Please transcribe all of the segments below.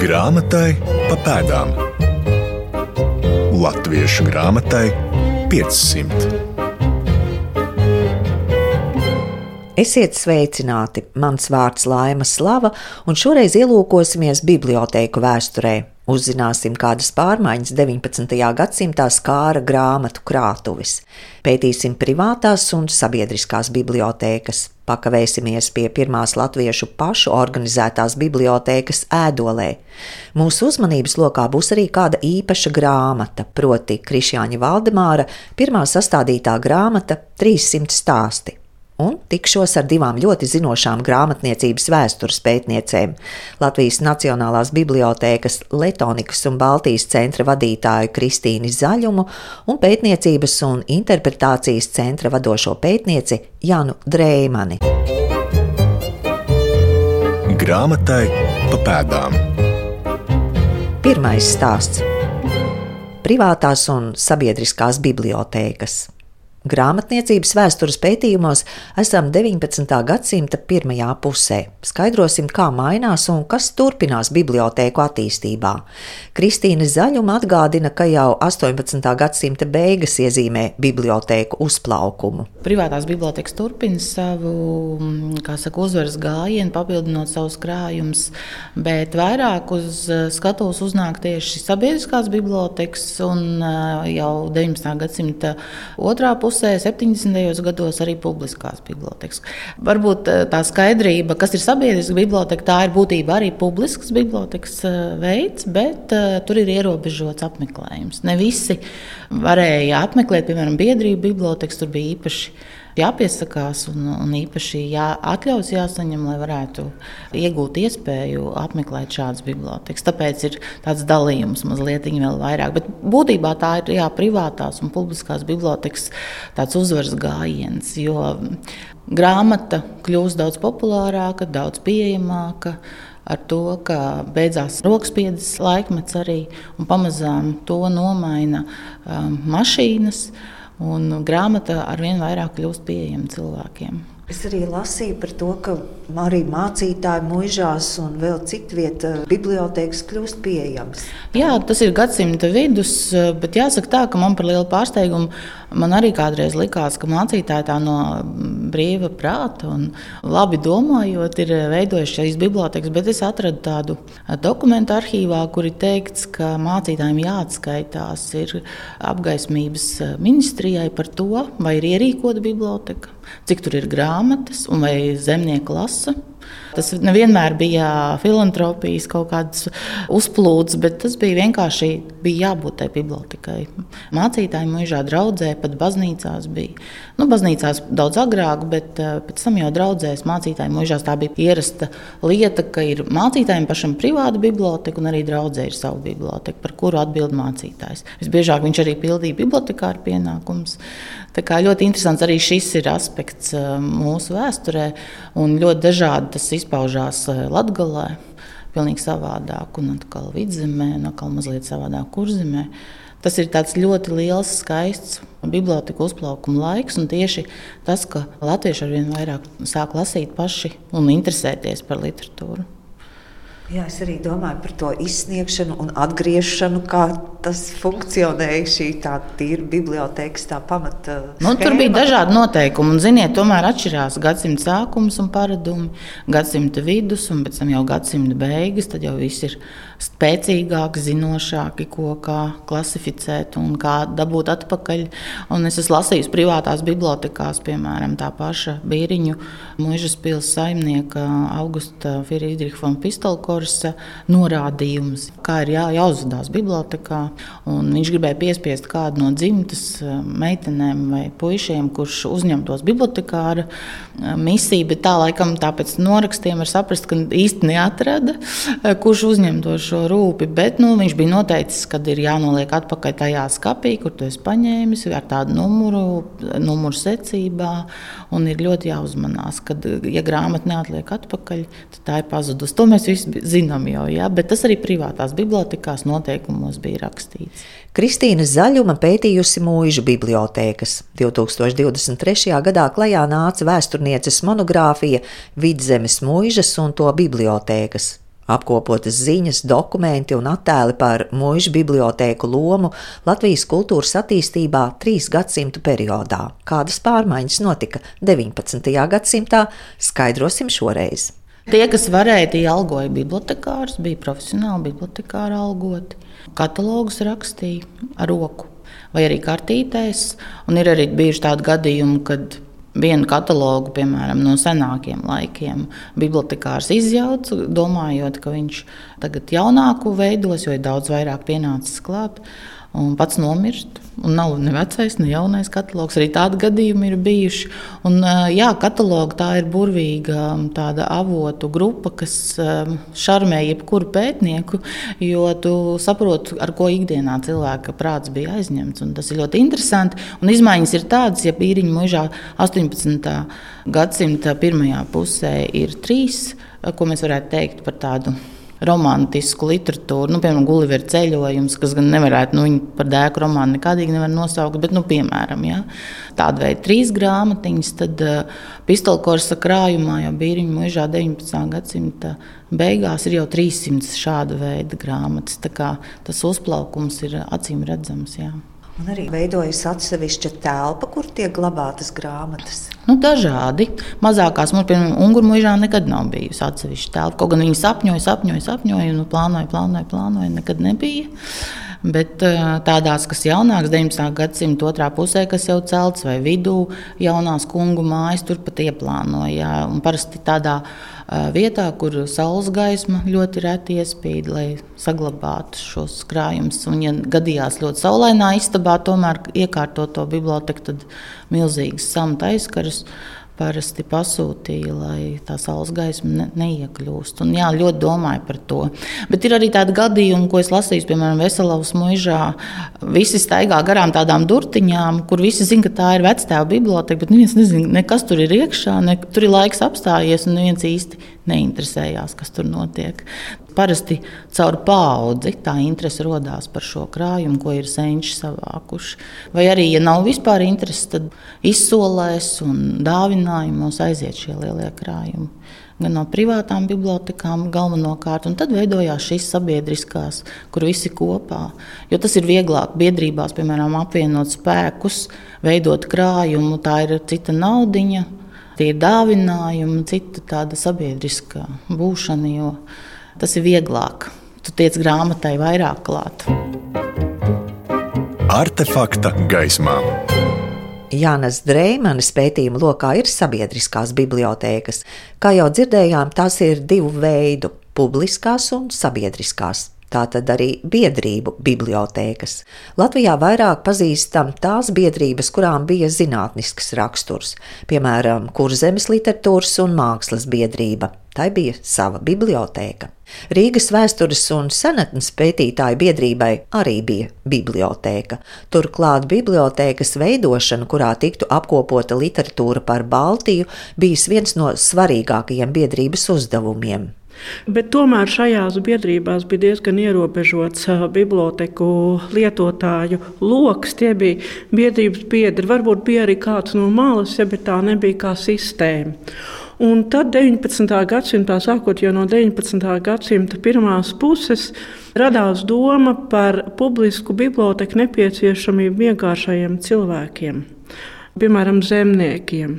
Grāmatai pa pēdām. Latviešu grāmatai 500. Esiet sveicināti! Mans vārds Laima Slava, un šoreiz ielūkosimies bibliotēku vēsturē. Uzzināsim, kādas pārmaiņas 19. gadsimtā skāra grāmatu krātuvis. Pētīsim privātās un sabiedriskās bibliotēkas. Pakavēsimies pie pirmās latviešu pašu organizētās bibliotēkas ēdolē. Mūsu uzmanības lokā būs arī kāda īpaša grāmata, proti Krišjāņa Valdemāra pirmā sastādītā grāmata 300 stāsti un tikšos ar divām ļoti zinošām grāmatniecības vēstures pētniecēm - Latvijas Nacionālās bibliotēkas Letonikas un Baltijas centra vadītāju Kristīnu Zaļumu un pētniecības un interpretācijas centra vadošo pētnieci Janu Dreimani. Grāmatai pa pēdām. Pirmais stāsts - privātās un sabiedriskās bibliotēkas. Grāmatniecības vēstures pētījumos esam 19. gadsimta pirmajā pusē. Skaidrosim, kā mainās un kas turpinās bibliotēku attīstībā. Kristīna Zaļuma atgādina, ka jau 18. gadsimta beigas iezīmē bibliotēku uzplaukumu. Privātās bibliotekas turpina savu saka, uzvaras gājienu, papildinot savus krājumus, bet vairāk uz eh, skatuves uznāk tieši sabiedriskās bibliotekas un eh, jau 19. gadsimta otrā pusē pusē, 70. gados arī publiskās bibliotekas. Varbūt eh, tā skaidrība, kas ir sabiedriska biblioteka, tā ir būtībā arī publisks bibliotekas eh, veids, bet uh, tur ir ierobežots apmeklējums. Ne visi varēja apmeklēt, piemēram, biedrību bibliotekas, tur bija īpaši jāpiesakās un, un īpaši jā, atļaus jāsaņem, lai varētu iegūt iespēju apmeklēt šādas bibliotekas. Tāpēc ir tāds dalījums mazliet vēl vairāk. Bet būtībā tā ir jā, privātās un publiskās bibliotekas uzvaras gājiens. Jo grāmata kļūst daudz populārāka, daudz pieejamāka ar to, ka beidzās rokspiedas laikmets arī un pamazām to nomaina um, mašīnas. Un grāmata arvien vairāk kļūst pieejama cilvēkiem. Es arī lasīju par to, ka arī mācītāji mūžās un vēl citu vietu bibliotekas kļūst pieejamas. Jā, tas ir gadsimta vidus, bet jāsaka tā, ka man par lielu pārsteigumu man arī kādreiz likās, ka mācītāji tā no brīva prāta un labi domājot, ir veidojuši šīs bibliotekas, bet es atradu tādu dokumentu arhīvā, kur ir teikts, ka mācītājiem jāatskaitās ir apgaismības ministrijai par to, vai ir ierīkota biblioteka, cik tur ir grāmatas un vai zemnieki lasa. Tas nevienmēr bija filantropijas kaut kāds uzplūds, bet tas bija vienkārši bija jābūt tai bibliotekai. Mācītāji mūžā draudzē, pat baznīcās bija. Nu, baznīcās daudz agrāk, bet pēc tam jau draudzēs mācītāji mūžās tā bija ierasta lieta, ka ir mācītājiem pašam privāta biblioteka un arī draudzē ir sava biblioteka, par kuru atbild mācītājs. Visbiežāk viņš arī pildīja bibliotekāra pienākumus. Tā kā ļoti interesants arī šis ir aspekts mūsu vēsturē un ļoti dažādi tas izpaužās eh, Latvijā. Pilnīgi savādāk, un atkal vidzemē, un atkal mazliet savādāk kurzemē. Tas ir ļoti liels, skaists biblioteka uzplaukuma laiks, tieši tas, ka latvieši ar vien vairāk sāk lasīt paši un interesēties par literatūru. Jā, es arī domāju par to izsniegšanu un atgriešanu, kā tas funkcionēja. Šī tā ir bibliotekas tā pamata. Nu, tur bija dažādi noteikumi, un, ziniet, tomēr atšķirās gadsimta sākums un paradumi, gadsimta vidus un pēc tam jau gadsimta beigas. Tad jau viss ir spēcīgāki, zinošāki, ko kā klasificēt un kā dabūt atpakaļ. Un es esmu lasījis privātās bibliotekās, piemēram, tā paša Bīriņu mūžas pilsētas saimnieka Augusta Friedricha von Pistolkorsa norādījums, kā ir jā, jāuzvedās bibliotekā. Un viņš gribēja piespiest kādu no dzimtas eh, meitenēm vai puišiem, kurš uzņemtos bibliotekāra eh, misiju, bet tā laikam tāpēc norakstiem var saprast, ka īsti neatrada, eh, kurš uzņemtos šo rūpi, bet nu, viņš bija noteicis, ka ir jānoliek atpakaļ tajā skapī, kur tu esi paņēmis ar tādu numuru, numuru secībā. Un ir ļoti jāuzmanās, ka, ja grāmata neatliek atpakaļ, tad tā ir pazudusi. To mēs visi zinām jau, ja? bet tas arī privātās bibliotekās noteikumos bija rakstīts. Kristīna Zaļuma pētījusi mūžu bibliotēkas. 2023. gadā klajā nāca vēsturnieces monogrāfija Vidzemes mūžas un to bibliotēkas. Apkopotas ziņas, dokumenti un attēli par mūža bibliotēku lomu Latvijas kultūras attīstībā trīs gadsimtu periodā. Kādas pārmaiņas notika 19. gadsimtā, skaidrosim šoreiz. Tie, kas varēja, tie algoja bibliotekārus, bija profesionāli bibliotekāri algoti. Katalogus rakstīja ar roku vai arī kartītēs. Un ir arī bijuši tādi gadījumi, kad vienu katalogu, piemēram, no senākiem laikiem, bibliotekārs izjauca, domājot, ka viņš tagad jaunāku veidos, jo ir daudz vairāk pienācis klāt un pats nomirst. Un nav ne vecais, ne jaunais katalogs. Arī tādi gadījumi ir bijuši. Un, jā, kataloga tā ir burvīga tāda avotu grupa, kas šarmē jebkuru pētnieku, jo tu saproti, ar ko ikdienā cilvēka prāts bija aizņemts. Tas ir ļoti interesanti. Un izmaiņas ir tādas, ja īriņa mūžā 18. gadsimta pirmajā pusē ir trīs, ko mēs varētu teikt par tādu romantisku literatūru, nu, piemēram, Gulliveru ceļojums, kas gan nevarētu nu, par dēku romānu nekādīgi nevar nosaukt, bet, nu, piemēram, ja, tāda veida trīs grāmatiņas, tad uh, pistolkorsa krājumā jau bija viņa mūžā 19. gadsimta beigās ir jau 300 šāda veida grāmatas. Tas uzplaukums ir acīm redzams. Jā. Un arī veidojas atsevišķa telpa, kur tiek glabātas grāmatas. Nu, dažādi. Mazākās, mums, piemēram, Unguru mūžā nekad nav bijusi atsevišķa telpa. Kaut gan viņi sapņoja, sapņoja, sapņoja, nu, plānoja, plānoja, plānoja, nekad nebija. Bet tādās, kas jaunākas, 19. gadsimta otrā pusē, kas jau celts vai vidū, jaunās kungu mājas, turpat ieplānoja. Parasti tādā vietā, kur saules gaisma ļoti reti iespīd, lai saglabātu šos krājumus. Un, ja gadījās ļoti saulainā istabā, tomēr iekārtot to biblioteku, tad milzīgas samta aizkaras parasti pasūtīja, lai tā saules gaisma ne, neiekļūst. Un, jā, ļoti domāju par to. Bet ir arī tādi gadījumi, ko es lasīju, piemēram, Veselavas mūžā. Visi staigā garām tādām durtiņām, kur visi zina, ka tā ir vectēva biblioteka, bet neviens nezina, ne kas tur ir iekšā, ne tur ir laiks apstājies, un neviens īsti neinteresējās, kas tur notiek. Parasti caur paudzi tā interese radās par šo krājumu, ko ir senči savākuši. Vai arī, ja nav vispār interesi, tad izsolēs un dāvinājumos aiziet šie lielie krājumi. Gan no privātām bibliotekām, galvenokārt, un tad veidojās šīs sabiedriskās, kur visi kopā. Jo tas ir vieglāk biedrībās, piemēram, apvienot spēkus, veidot krājumu, tā ir cita naudiņa, tie ir dāvinājumi, cita tāda sabiedriskā būšana, jo tas ir vieglāk. Tu tiec grāmatai vairāk klāt. Artefakta gaismā. Jānis Dreimanis pētījuma lokā ir sabiedriskās bibliotēkas. Kā jau dzirdējām, tās ir divu veidu - publiskās un sabiedriskās tātad arī biedrību bibliotēkas. Latvijā vairāk pazīstam tās biedrības, kurām bija zinātnisks raksturs, piemēram, Kurzemes literatūras un mākslas biedrība. Tā bija sava bibliotēka. Rīgas vēstures un senatnes pētītāju biedrībai arī bija bibliotēka. Turklāt bibliotēkas veidošana, kurā tiktu apkopota literatūra par Baltiju, bijis viens no svarīgākajiem biedrības uzdevumiem. Bet tomēr šajās biedrībās bija diezgan ierobežots biblioteku lietotāju lokus. Tie bija biedrības biedri. Varbūt bija arī kāds no malas, ja, tā nebija kā sistēma. Un tad 19. gadsimtā, sākot jau no 19. gadsimta pirmās puses, radās doma par publisku biblioteku nepieciešamību vienkāršajiem cilvēkiem, piemēram, zemniekiem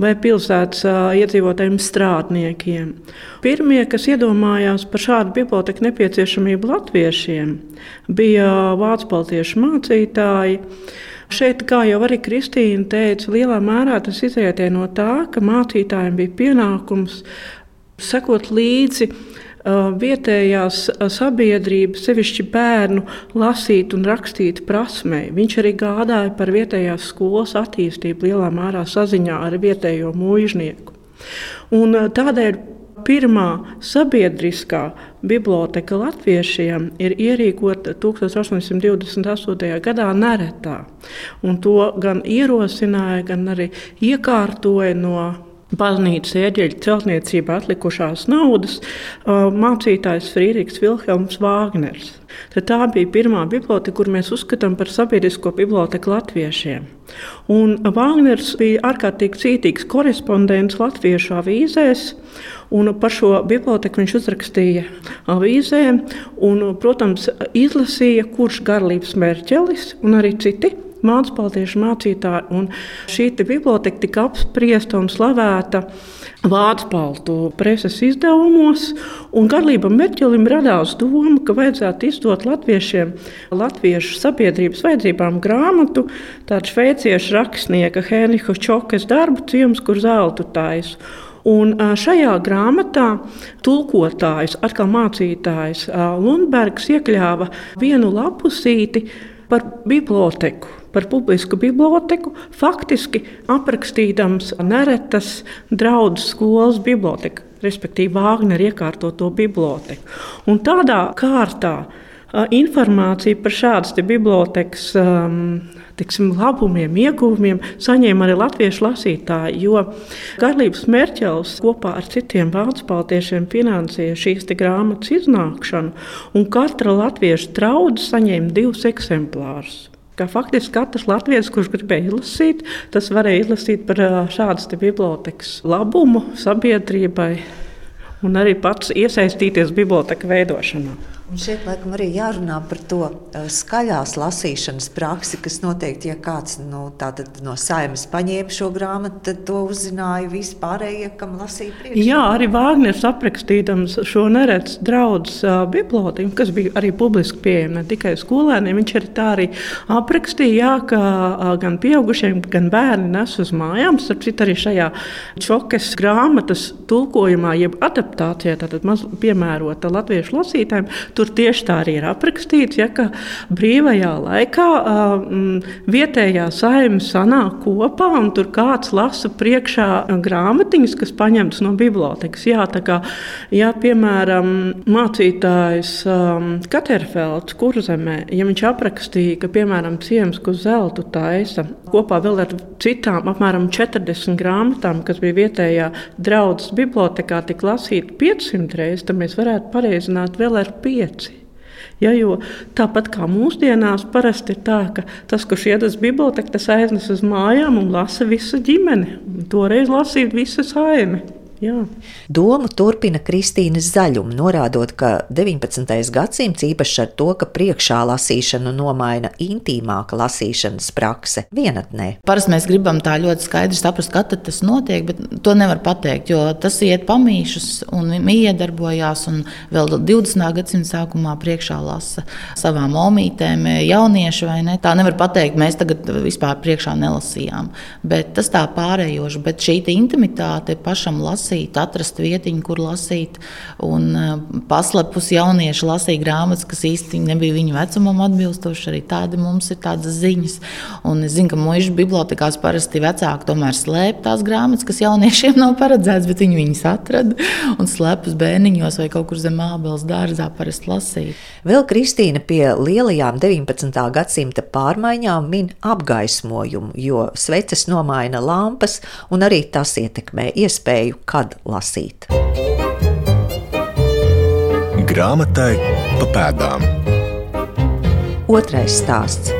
vai pilsētas iedzīvotājiem strādniekiem. Pirmie, kas iedomājās par šādu biblioteku nepieciešamību latviešiem, bija vācu baltiešu mācītāji. Šeit, kā jau arī Kristīna teica, lielā mērā tas izrietēja no tā, ka mācītājiem bija pienākums sekot līdzi vietējās sabiedrības, sevišķi bērnu lasīt un rakstīt prasmei. Viņš arī gādāja par vietējās skolas attīstību lielā mērā saziņā ar vietējo mūžnieku. Un tādēļ pirmā sabiedriskā biblioteka latviešiem ir ierīkota 1828. gadā Neretā. Un to gan ierosināja, gan arī iekārtoja no baznīcas ieģeļa celtniecībā atlikušās naudas mācītājs Friedrichs Vilhelms Vāgners. Tad tā bija pirmā biblioteka, kur mēs uzskatām par sabiedrisko biblioteku latviešiem. Un Vāgners bija ārkārtīgi cītīgs korespondents latviešu avīzēs. Un par šo biblioteku viņš uzrakstīja avīzē, un, protams, izlasīja, kurš garlības mērķelis un arī citi mācītājiešu mācītāji. Un šī biblioteka tika apspriesta un slavēta vācu paltu preses izdevumos. Garlībam Merķelim radās doma, ka vajadzētu izdot latviešiem, latviešu sabiedrības vajadzībām grāmatu, tādu šveiciešu rakstnieka Hēniha Čokas darbu ciemos, kur zeltu taisu. Un šajā grāmatā tulkotājs, atkal mācītājs Lundbergs iekļāva vienu lapusīti par biblioteku par publisku biblioteku, faktiski aprakstīdams neretas draudzes skolas biblioteku, respektīvi Vāģneru iekārtoto biblioteku. Un tādā kārtā informāciju par šādas bibliotekas um, tiksim, labumiem, ieguvumiem saņēma arī latviešu lasītāji. Jo Garlības Merķels kopā ar citiem vācu baltiešiem finansēja šīs grāmatas iznākšanu, un katra latviešu draudzene saņēma divus eksemplārus. Kā faktiski katrs latviečs, kurš gribēja izlasīt, tas varēja izlasīt par šādas bibliotekas labumu sabiedrībai un arī pats iesaistīties biblioteka veidošanā. Un šeit laikam arī jārunā par to uh, skaļās lasīšanas praksi, kas noteikti, ja kāds nu, no saimas paņēma šo grāmatu, tad to uzzināja vispārējie, kam lasīja priekšā. Jā, arī Vāgners aprakstīdams šo neredz draudzes uh, biblioteku, kas bija arī publiski pieejama ne tikai skolēniem, viņš arī tā arī aprakstīja, jā, ka gan pieaugušiem, gan bērni nes uz mājām, starp citu arī šajā čokas grāmatas tulkojumā, jeb adaptācijā, tātad maz piemērota latviešu lasītājiem, Tur tieši tā arī ir aprakstīts, ja, ka brīvajā laikā um, vietējā saima sanāk kopā un tur kāds lasa priekšā grāmatiņas, kas paņemtas no bibliotekas. Jā, kā, ja, piemēram, mācītājs um, Katerfelds kurzemē, ja viņš aprakstīja, ka piemēram ciems, ko zeltu taisa kopā vēl ar citām apmēram 40 grāmatām, kas bija vietējā draudzes bibliotekā, tika lasīta 500 reizes, tad mēs varētu pareizināt vēl ar 5 pieci. Ja, tāpat kā mūsdienās, parasti ir tā, ka tas, kurš iet uz biblioteku, tas aiznes uz mājām un lasa visa ģimene. Toreiz lasīja visa saime. Jā. Domu turpina Kristīnas Zaļuma, norādot, ka 19. gadsimts īpaši ar to, ka priekšā lasīšanu nomaina intīmāka lasīšanas prakse vienatnē. Parasti mēs gribam tā ļoti skaidri saprast, kad tas notiek, bet to nevar pateikt, jo tas iet pamīšus un iedarbojās, un vēl 20. gadsimta sākumā priekšā lasa savām omītēm jaunieši vai ne. Tā nevar pateikt, mēs tagad vispār priekšā nelasījām, bet tas tā pārējoši, bet šī intimitāte pašam lasīt lasīt, atrast vietiņu, kur lasīt. Un eh, paslepus jaunieši lasīja grāmatas, kas īsti nebija viņu vecumam atbilstoši. Arī tādi mums ir tādas ziņas. Un es zinu, ka mūža bibliotekās parasti vecāki tomēr slēp tās grāmatas, kas jauniešiem nav paredzētas, bet viņi viņus atrada un slēpjas bērniņos vai kaut kur zem ābeles dārzā parasti lasīja. Vēl Kristīna pie lielajām 19. gadsimta pārmaiņām min apgaismojumu, jo sveces nomaina lampas un arī tas ietekmē iespēju, kā kad lasīt. Grāmatai pa pēdām. Otrais stāsts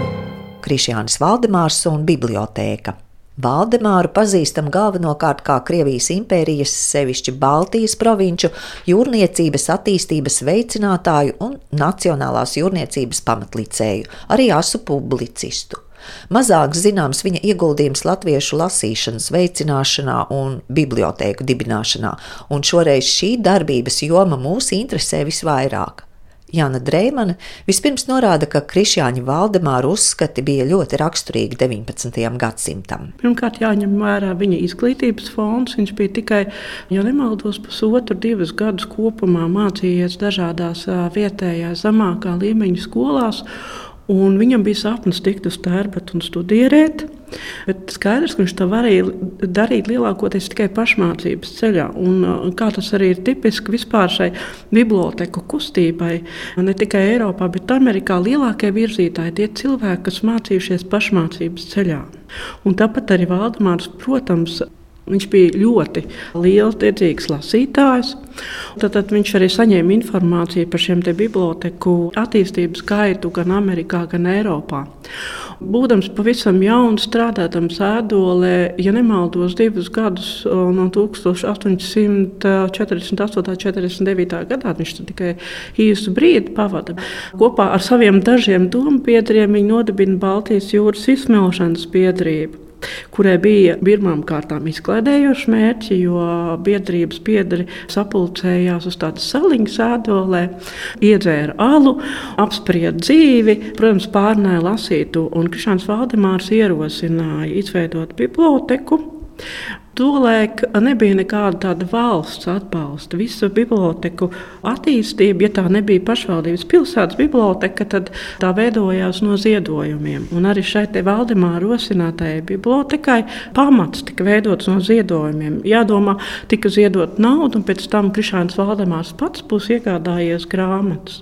- Krišjānis Valdemārs un bibliotēka. Valdemāru pazīstam galvenokārt kā Krievijas impērijas, sevišķi Baltijas provinču, jūrniecības attīstības veicinātāju un Nacionālās jūrniecības pamatlicēju, arī asu publicistu. Mazāk zināms viņa ieguldījums latviešu lasīšanas veicināšanā un bibliotēku dibināšanā, un šoreiz šī darbības joma mūs interesē visvairāk. Jāna Dreimana vispirms norāda, ka Krišjāņa Valdemāra uzskati bija ļoti raksturīgi 19. gadsimtam. Pirmkārt, jāņem vērā viņa izglītības fonds. Viņš bija tikai, ja nemaldos, pusotru, divus gadus kopumā mācījies dažādās vietējās zemākā līmeņa skolās. Un viņam bija sapnis tikt uz tērpatu un studēt. Bet skaidrs, ka viņš to varēja darīt lielākoties tikai pašmācības ceļā. Un, kā tas arī ir tipiski vispār šai biblioteku kustībai, ne tikai Eiropā, bet Amerikā lielākie virzītāji tie cilvēki, kas mācījušies pašmācības ceļā. Un tāpat arī Valdemārs, protams, Viņš bija ļoti liels, dedzīgs lasītājs. Tad, tad viņš arī saņēma informāciju par šiem biblioteku attīstības gaitu gan Amerikā, gan Eiropā. Būdams pavisam jauns, strādājot sēdolē, ja nemaldos, divus gadus no 1848. un 49. gadā, viņš tikai īsu brīdi pavada. Kopā ar saviem dažiem domu biedriem viņi nodibina Baltijas jūras izsmelšanas biedrību kurai bija pirmām kārtām izklaidējošs mērķi, jo biedrības biedri sapulcējās uz tādas saliņas ēdolē, iedzēra alu, apsprieda dzīvi, protams, pārnēja lasītu, un Krišāns Valdemārs ierosināja izveidot biblioteku. Tolēk nebija nekāda tāda valsts atbalsta. Visu biblioteku attīstību, ja tā nebija pašvaldības pilsētas biblioteka, tad tā veidojās no ziedojumiem. Un arī šai Valdemāra rosinātajai bibliotekai pamats tika veidots no ziedojumiem. Jādomā, tika ziedot naudu, un pēc tam Krišāns Valdemārs pats būs iegādājies grāmatas.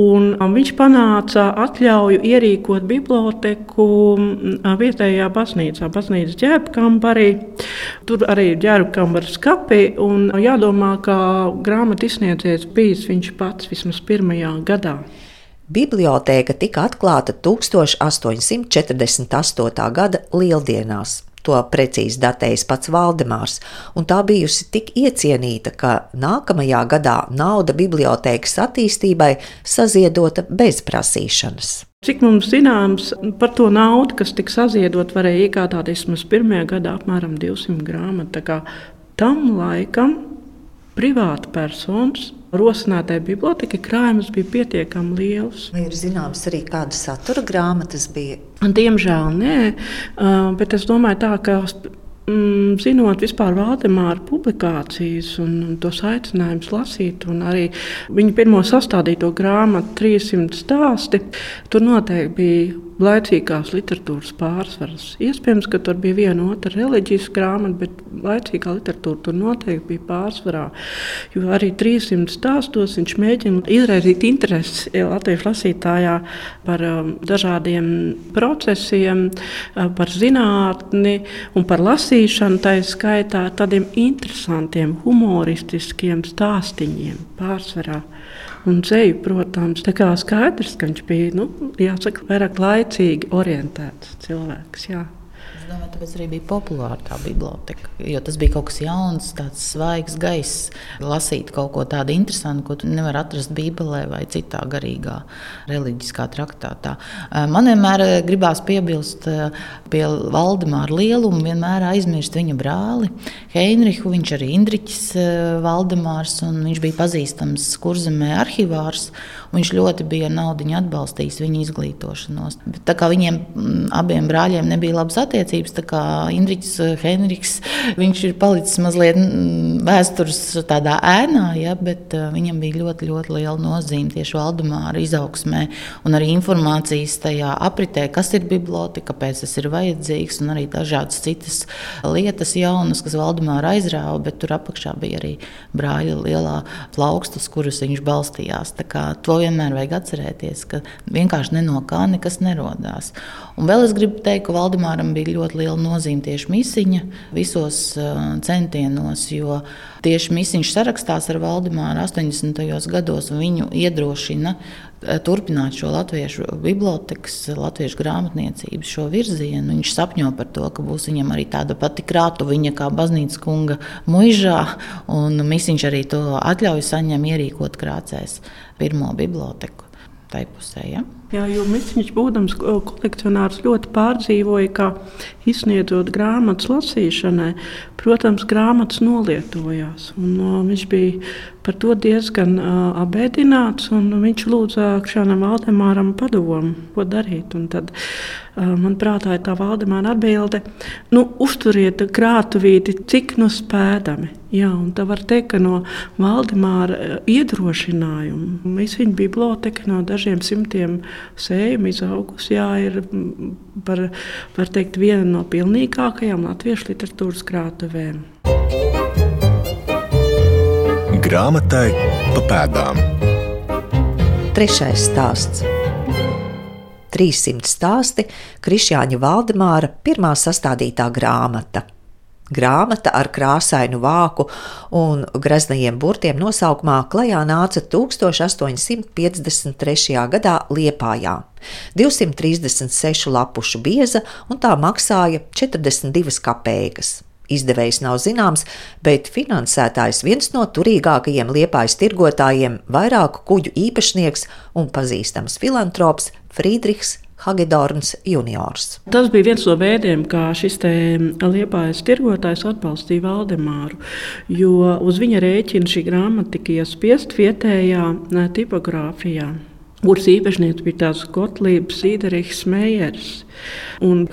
Un um, viņš panāca atļauju ierīkot biblioteku mm, vietējā baznīcā, baznīcas ģērbkambarī. Tur arī ir ģērbkambara skapi. Jādomā, ka grāmatu izsniedzējs bijis viņš pats vismaz pirmajā gadā. Bibliotēka tika atklāta 1848. gada Lieldienās. To precīzi datējis pats Valdemārs, un tā bijusi tik iecienīta, ka nākamajā gadā nauda bibliotēkas attīstībai saziedota bez prasīšanas. Cik mums zināms par to naudu, kas tika saziedot, varēja iegādāties mums pirmajā gadā apmēram 200 grāmatu. Tam laikam privāta personas rosinātai bibliotekai krājums bija pietiekami liels. Vai ir zināms arī kāda satura grāmatas bija? Diemžēl nē, bet es domāju tā, ka mm, zinot vispār Valdemāra publikācijas un, un tos aicinājumus lasīt, un arī viņa pirmo sastādīto grāmatu, 300 stāsti, tur noteikti bija laicīgās literatūras pārsvars. Iespējams, ka tur bija viena otra reliģiska grāmata, bet laicīgā literatūra tur noteikti bija pārsvarā. Jo arī 300 stāstos viņš mēģina izraisīt interesi latviešu lasītājā par um, dažādiem procesiem, uh, par zinātni un par lasīšanu, tā skaitā tādiem interesantiem, humoristiskiem stāstiņiem pārsvarā un dzēju, protams. Tā kā skaidrs, ka viņš bija nu, jāsaka, vairāk laicīgi orientēts cilvēks. Jā domāju, tāpēc arī bija populāra tā biblioteka. Jo tas bija kaut kas jauns, tāds svaigs gaiss, lasīt kaut ko tādu interesantu, ko tu nevari atrast Bībelē vai citā garīgā, reliģiskā traktātā. Eh, man vienmēr eh, gribās piebilst eh, pie Valdemāra lielumu, vienmēr aizmirst viņa brāli Heinrichu. Viņš arī Indriķis Valdemārs, un viņš bija pazīstams kurzemē arhivārs. Viņš ļoti bija naudu atbalstījis viņa izglītošanos. Bet, tā kā viņiem mm, abiem brāļiem nebija labas attiecības, tā kā Indričs eh, Henriks, viņš ir palicis mazliet mm, vēstures tādā ēnā, ja, bet uh, viņam bija ļoti, ļoti liela nozīme tieši Valdemāra izaugsmē un arī informācijas tajā apritē, kas ir biblioteka, kāpēc tas ir vajadzīgs un arī dažādas citas lietas jaunas, kas Valdemāra aizrāva, bet tur apakšā bija arī brāļa lielā plaukstas, kurus viņš balstījās. Tā kā to vienmēr vajag atcerēties, ka vienkārši no kā nekas nerodās. Un vēl es gribu teikt, ka Valdemāram bija ļoti liela nozīme tieši misiņa visos centienos, jo tieši misiņš sarakstās ar Valdemāru 80. gados un viņu iedrošina turpināt šo latviešu bibliotekas, latviešu grāmatniecības šo virzienu. Viņš sapņo par to, ka būs viņam arī tāda pati krātuviņa kā baznīcas kunga muižā, un misiņš arī to atļauju saņem ierīkot krācēs pirmo biblioteku tai pusē. Ja? Jā, jo Miciņš, būdams kolekcionārs, ļoti pārdzīvoja, ka izsniedzot grāmatas lasīšanai, protams, grāmatas nolietojās. Un, uh, viņš bija par to diezgan uh, abēdināts, viņš lūdza Kšānam Valdemāram padomu, ko darīt. Un tad, uh, man prātā ir tā Valdemāra atbilde, nu, uzturiet krātuvīti, cik nu spēdami. Jā, un tā var teikt, ka no Valdemāra iedrošinājuma viss viņa biblioteka no dažiem simtiem sējuma izaugusi. Jā, ir par, var teikt, viena no pilnīgākajām latviešu literatūras krātuvēm. Grāmatai pa pēdām. Trešais stāsts. 300 stāsti Krišjāņa Valdemāra pirmā sastādītā grāmata. Grāmata ar krāsainu vāku un greznajiem burtiem nosaukumā klajā nāca 1853. gadā Liepājā. 236 lapušu bieza un tā maksāja 42 kapeikas. Izdevējs nav zināms, bet finansētājs viens no turīgākajiem liepājas tirgotājiem, vairāku kuģu īpašnieks un pazīstams filantrops Friedrichs Hagedorns juniors. Tas bija viens no veidiem, kā šis liepājas tirgotājs atbalstīja Valdemāru, jo uz viņa rēķina šī grāmata tika iespiest vietējā tipogrāfijā kuras īpašnieks bija tāds Gotlības Zīderīgs Meijers.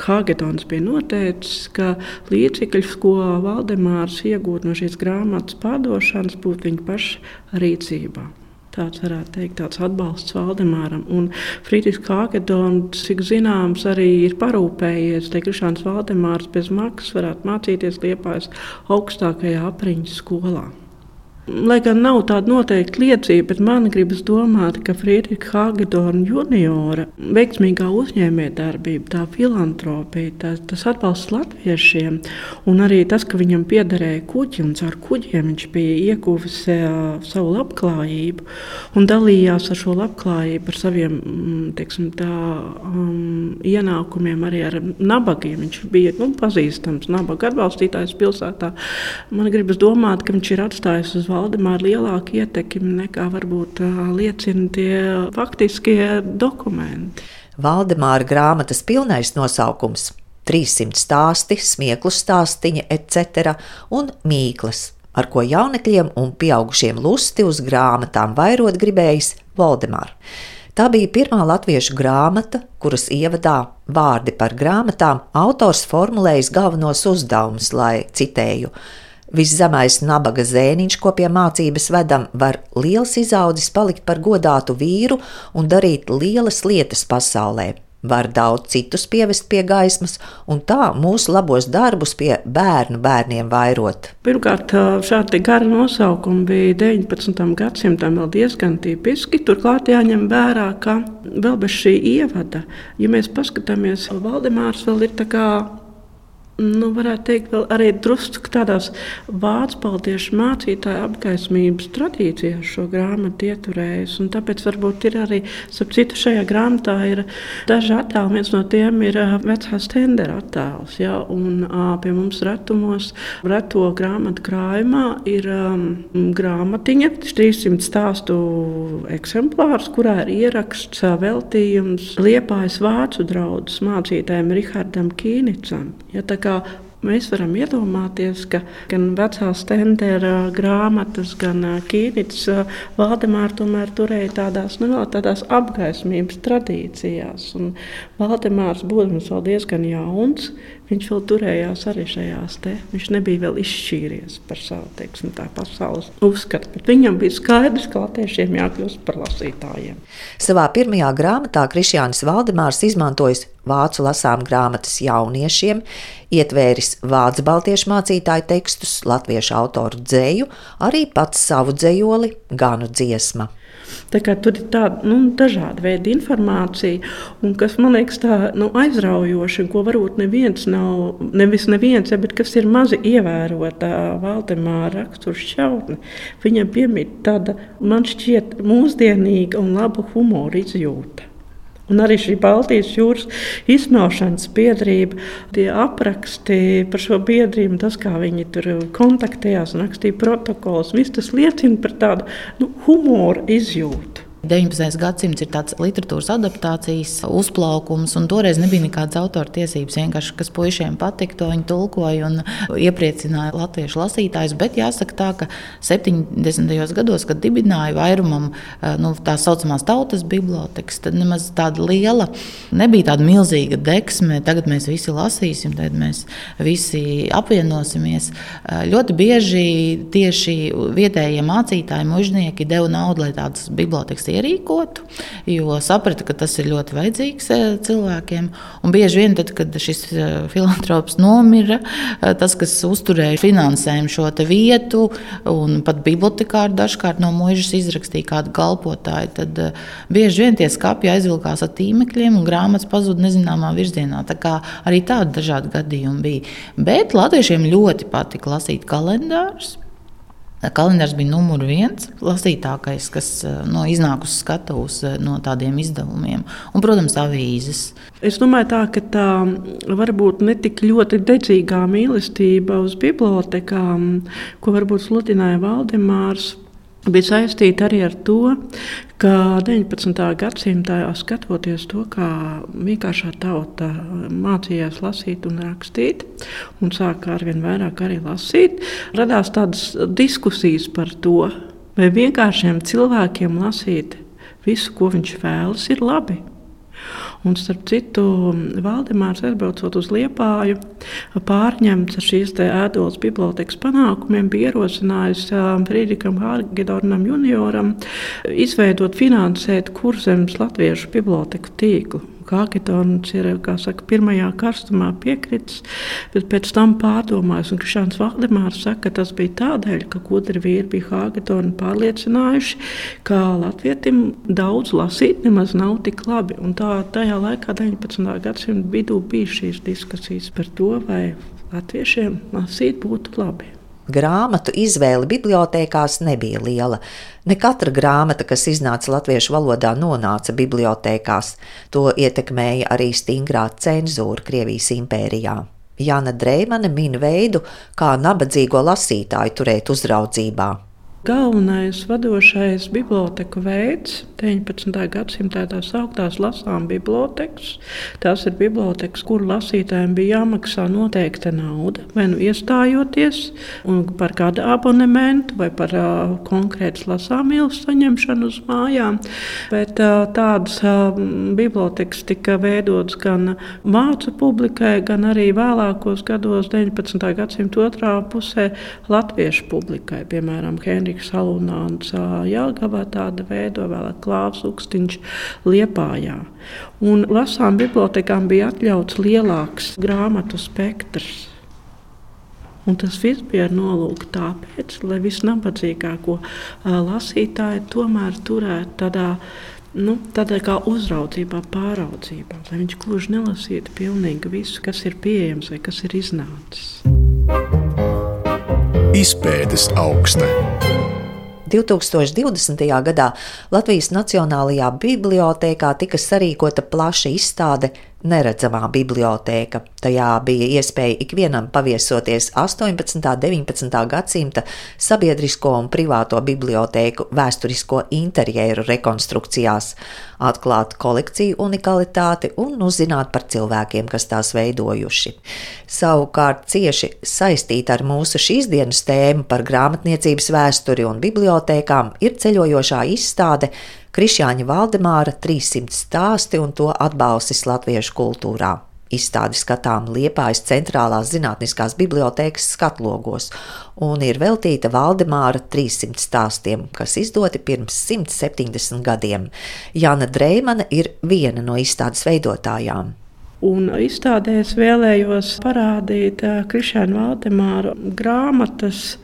Hāgetons bija noteicis, ka līdzekļus, ko Valdemārs iegūtu no šīs grāmatas pārdošanas, būtu viņa paša rīcībā. Tāds varētu teikt, tāds atbalsts Valdemāram. Un Friedrichs Hāgetons, cik zināms, arī ir parūpējies, lai Krišāns Valdemārs bez maksas varētu mācīties Liepājas augstākajā apriņķa skolā. Lai gan nav tāda noteikta liecība, bet man gribas domāt, ka Friedriča Hagedorna juniora veiksmīgā uzņēmējdarbība, tā filantropija, tā, tas atbalsts latviešiem un arī tas, ka viņam piederēja kuģi un caur kuģiem viņš bija ieguvis savu labklājību un dalījās ar šo labklājību, ar saviem mm, teiksim, tā, um, ienākumiem, arī ar nabagiem. Viņš bija nu, pazīstams nabaga atbalstītājs pilsētā. Man gribas domāt, ka viņš ir atstājis uz valsts Valdemāra lielāka ietekme nekā varbūt liecina tie faktiskie dokumenti. Valdemāra grāmatas pilnais nosaukums - 300 stāsti, smieklu stāstīņi, etc. un mīklas, ar ko jaunekļiem un pieaugušiem lusti uz grāmatām vairot gribējis Valdemārs. Tā bija pirmā latviešu grāmata, kuras ievadā vārdi par grāmatām autors formulējis galvenos uzdevumus, lai citēju Viszemais nabaga zēniņš, ko pie mācības vedam, var liels izaudzis palikt par godātu vīru un darīt lielas lietas pasaulē. Var daudz citus pievest pie gaismas, un tā mūsu labos darbus pie bērnu bērniem vairot. Pirmkārt, šādi gari nosaukumi bija 19. gadsimtam vēl diezgan tipiski. Turklāt jāņem vērā, ka vēl bez šī ievada, ja mēs paskatāmies, Valdemārs vēl ir tā kā nu, varētu teikt, arī drusku tādās vācu paldiešu mācītāju apgaismības tradīcijās šo grāmatu ieturējis. Tāpēc varbūt ir arī, starp citu, šajā grāmatā ir daži attēli. Viens no tiem ir vecā stendera attēls. Ja? Un pie mums retumos, reto grāmatu krājumā ir um, grāmatiņa, 300 stāstu eksemplārs, kurā ir ieraksts veltījums Liepājas vācu draudzes mācītājiem Rihardam Kīnicam. Ja, kā Mēs varam iedomāties, ka gan vecā stendera grāmatas, gan Kīnits Valdemāra tomēr turēja tādās, nu, tādās apgaismības tradīcijās. Un Valdemārs, būdams vēl diezgan jauns, viņš vēl turējās arī šajās te. Viņš nebija vēl izšķīries par savu teiksim, pasaules uzskatu, bet viņam bija skaidrs, ka latviešiem jākļūst par lasītājiem. Savā pirmajā grāmatā Krišjānis Valdemārs izmantojis vācu lasām grāmatas jauniešiem, ietvēris vācu baltiešu mācītāju tekstus, latviešu autoru dzēju, arī pats savu dzējoli, ganu dziesmu. Tur ir tāda nu, dažāda veida informācija, un kas man liekas tā, nu, aizraujoša, ko varbūt neviens nav, nevis neviens, bet kas ir mazi ievērota Valdemāra rakstura šķautne. Viņam piemīt tāda, man šķiet, mūsdienīga un laba humora izjūta. Un arī šī Baltijas jūras izsmelšanas biedrība, tie apraksti par šo biedrību, tas, kā viņi tur kontaktējās un rakstīja protokols, viss tas liecina par tādu nu, humoru izjūtu. 19. gadsimts ir tāds literatūras adaptācijas uzplaukums, un toreiz nebija nekādas autora tiesības. Vienkārši kas puišiem patika, to viņi tulkoja un iepriecināja latviešu lasītājus. Bet jāsaka tā, ka 70. gados, kad dibināja vairumam eh, nu, tā saucamās tautas bibliotekas, tad nemaz tāda liela, nebija tāda milzīga deksme. Tagad mēs visi lasīsim, tad mēs visi apvienosimies. Eh, ļoti bieži tieši vietējie mācītāji, mužnieki deva naudu, lai tādas bibliotekas ierīkotu, jo saprata, ka tas ir ļoti vajadzīgs cilvēkiem. Un bieži vien, tad, kad šis filantrops nomira, tas, kas uzturēja finansējumu šo vietu, un pat bibliotekāri dažkārt no mūžas izrakstīja kādu galpotāju, tad bieži vien tie skāpji aizvilkās ar tīmekļiem un grāmatas pazuda nezināmā virzienā. Tā kā arī tādi dažādi gadījumi bija. Bet latviešiem ļoti patika lasīt kalendārus. Kalendārs bija numurs viens lasītākais, kas eh, no iznāk uz skatuves eh, no tādiem izdevumiem. Un, protams, avīzes. Es domāju, tā, ka tā varbūt ne tik ļoti dedzīgā mīlestība uz bibliotekām, ko varbūt sludināja Valdemārs bija saistīta arī ar to, ka 19. gadsimtā skatoties to, kā vienkāršā tauta mācījās lasīt un rakstīt, un sāka arvien vairāk arī lasīt, radās tādas diskusijas par to, vai vienkāršiem cilvēkiem lasīt visu, ko viņš vēlas, ir labi. Un, starp citu, Valdemārs aizbraucot uz Liepāju, pārņemts ar šīs ēdolas bibliotekas panākumiem, bija ierosinājis Friedrikam Hārgedornam junioram izveidot, finansēt kurzemes latviešu biblioteku tīklu. Hāgetons ir saka, pirmajā karstumā piekritis, bet pēc tam pārdomājis. Un Krišāns Valdemārs saka, ka tas bija tādēļ, ka gudri vīri bija Hāgetonu pārliecinājuši, ka latvietim daudz lasīt nemaz nav tik labi. Un tā tajā laikā, 19. gadsimta vidū, bija šīs diskusijas par to, vai latviešiem lasīt būtu labi. Grāmatu izvēle bibliotekās nebija liela. Ne katra grāmata, kas iznāca latviešu valodā, nonāca bibliotekās. To ietekmēja arī stingrā cenzūra Krievijas impērijā. Jāna Dreimane min veidu, kā nabadzīgo lasītāju turēt uzraudzībā. Galvenais vadošais biblioteku veids 19. gadsimtā tā sauktās lasām bibliotekas. Tās ir bibliotekas, kur lasītājiem bija jāmaksā noteikta nauda, vai nu iestājoties par kādu abonementu vai par uh, konkrētas lasāmīlas saņemšanu uz mājām. Bet uh, tādas uh, bibliotekas tika veidotas gan mācu publikai, gan arī vēlākos gados 19. gadsimta otrā pusē latviešu publikai, piemēram, Henriks. Rīgas Alunāns Jālgavā tāda veido, vēl Klāvs Ukstiņš Liepājā. Un lasām bibliotekām bija atļauts lielāks grāmatu spektrs. Un tas viss bija ar nolūku tāpēc, lai visnabadzīgāko lasītāju tomēr turētu tādā nu, tādā kā uzraudzībā, pāraudzībā, lai viņš gluži nelasītu pilnīgi visu, kas ir pieejams vai kas ir iznācis. Izpētes augsta. 2020. gadā Latvijas Nacionālajā bibliotekā tika sarīkota plaša izstāde neredzamā bibliotēka. Tajā bija iespēja ikvienam paviesoties 18. un 19. gadsimta sabiedrisko un privāto bibliotēku vēsturisko interjeru rekonstrukcijās, atklāt kolekciju unikalitāti un uzzināt par cilvēkiem, kas tās veidojuši. Savukārt cieši saistīta ar mūsu šīs dienas tēmu par grāmatniecības vēsturi un bibliotēkām ir ceļojošā izstāde Krišjāņa Valdemāra 300 stāsti un to atbalstis latviešu kultūrā. Izstādi skatām Liepājas centrālās zinātniskās bibliotēkas skatlogos un ir veltīta Valdemāra 300 stāstiem, kas izdoti pirms 170 gadiem. Jāna Dreimana ir viena no izstādes veidotājām. Un izstādē es vēlējos parādīt Krišāna Valdemāra grāmatas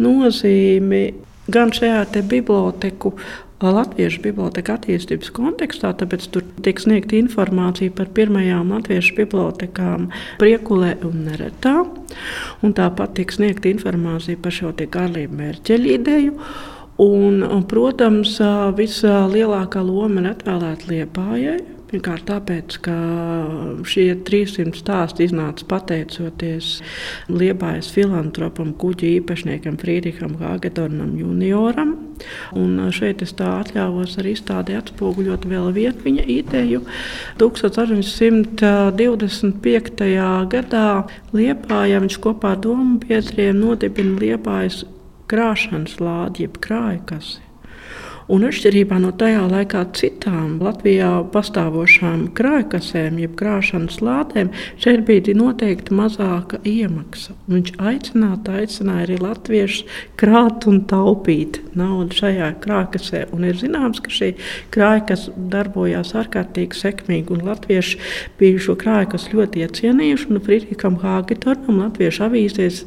nozīmi gan šajā biblioteku Latviešu biblioteka attīstības kontekstā, tāpēc tur tiek sniegta informācija par pirmajām latviešu bibliotekām Priekulē un Neretā. Un tāpat tiek sniegta informācija par šo Karlību mērķeļu ideju. Un, un, protams, vislielākā loma ir atvēlēta Liepājai, Pirmkārt, tāpēc, ka šie 300 stāsti iznāca pateicoties Liepājas filantropam, kuģa īpašniekam Friedriham Hāgetornam junioram. Un šeit es tā atļāvos arī izstādē atspoguļot vēl vienu viņa ideju. 1825. gadā Liepājā viņš kopā ar domu biedriem nodibina Liepājas krāšanas lādi, jeb krājkasi. Un atšķirībā no tajā laikā citām Latvijā pastāvošām krājkasēm, jeb krāšanas lādēm, šeit bija noteikti mazāka iemaksa. Viņš aicināja, aicināja arī latviešus krāt un taupīt naudu šajā krājkasē. Un ir zināms, ka šī krājkas darbojās ārkārtīgi sekmīgi, un latvieši bija šo krājkas ļoti iecienījuši. Friedrikam Hāgetornam latviešu avīzēs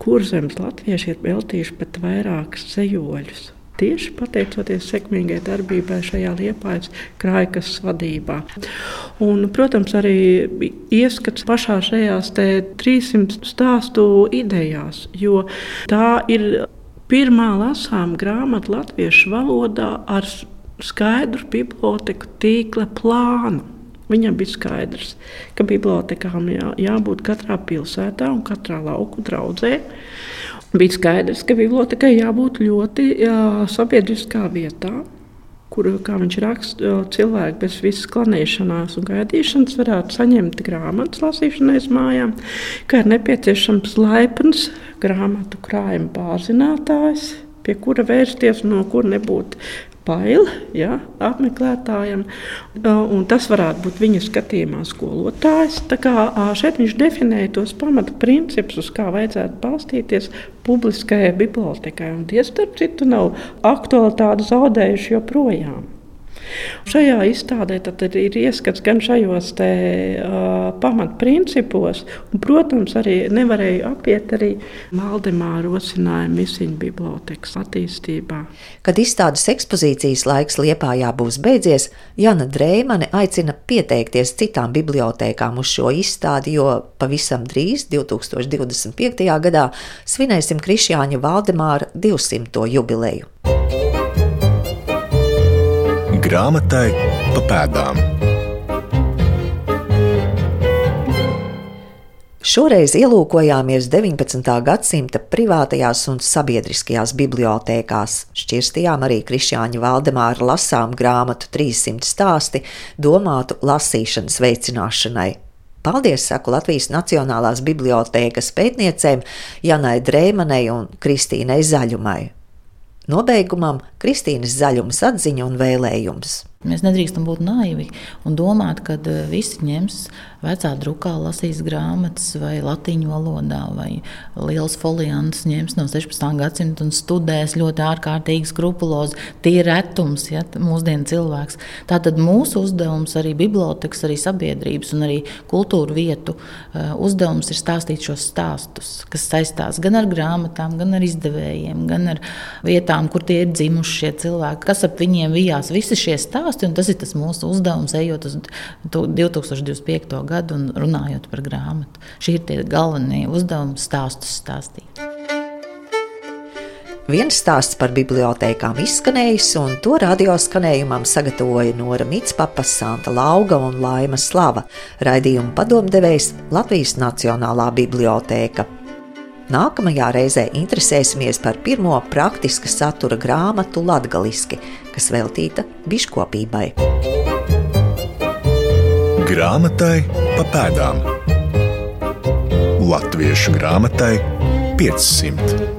kurzems latvieši ir veltījuši pat vairākus zejoļus. Tieši pateicoties sekmīgai darbībai šajā liepājas krājkas vadībā. Un, protams, arī ieskats pašā šajās 300 stāstu idejās, jo tā ir pirmā lasām grāmata latviešu valodā ar skaidru biblioteku tīkla plānu. Viņam bija skaidrs, ka bibliotekām jā, jābūt katrā pilsētā un katrā lauku draudzē bija skaidrs, ka bibliotekai jābūt ļoti jā, sabiedriskā vietā. Kur, kā viņš raksta, cilvēki bez visas klanēšanās un gaidīšanas varētu saņemt grāmatas lasīšanai mājām, ka ir nepieciešams laipns grāmatu krājuma pārzinātājs, pie kura vērsties, no kura nebūtu bail ja, apmeklētājiem. Tas varētu būt viņa skatījumā skolotājs. Šeit viņš definēja tos pamata principus, uz kā vajadzētu balstīties publiskajai bibliotekai. Un tie, starp citu, nav aktualitāti zaudējuši joprojām. Šajā izstādē ir ieskats gan šajos te, uh, pamatprincipos, un, protams, arī nevarēju apiet arī Valdemāra rosinājumu Misiņu bibliotekas attīstībā. Kad izstādes ekspozīcijas laiks Liepājā būs beidzies, Jana Dreimane aicina pieteikties citām bibliotekām uz šo izstādi, jo pavisam drīz, 2025. gadā, svinēsim Krišjāņa Valdemāra 200. jubileju grāmatai pa pēdām. Šoreiz ielūkojāmies 19. gadsimta privātajās un sabiedriskajās bibliotēkās. Šķirstījām arī Krišāņa Valdemāra lasām grāmatu 300 stāsti, domātu lasīšanas veicināšanai. Paldies, saku Latvijas Nacionālās bibliotēkas pētniecēm Janai Drēmanai un Kristīnai Zaļumai. Nobeigumam Kristīnas Zaļumas atziņa un vēlējums. Mēs nedrīkstam būt naivi un domāt, ka eh, visi ņems vecā drukā, lasīs grāmatas vai latīņu valodā, vai liels foliants ņems no 16. gadsimta un studēs ļoti ārkārtīgi skrupulozi. Tie ir retums, ja mūsdienu cilvēks. Tātad mūsu uzdevums, arī bibliotekas, arī sabiedrības un arī kultūra vietu eh, uzdevums ir stāstīt šos stāstus, kas saistās gan ar grāmatām, gan ar izdevējiem, gan ar vietām, kur tie ir dzimuši šie cilvēki, kas ap viņiem vijās. Visi šie stāsti stāsti. Tas ir tas mūsu uzdevums, ejot uz 2025. gadu un runājot par grāmatu. Šie ir tie galvenie uzdevumi, stāstus stāstīt. Viens stāsts par bibliotekām izskanējis, un to radioskanējumam sagatavoja Nora Mitspapa, Santa Lauga un Laima Slava, raidījuma padomdevējs Latvijas Nacionālā bibliotēka. Nākamajā reizē interesēsimies par pirmo praktiska satura grāmatu latgaliski, kas veltīta biškopībai. Grāmatai pa pēdām Latviešu grāmatai 500.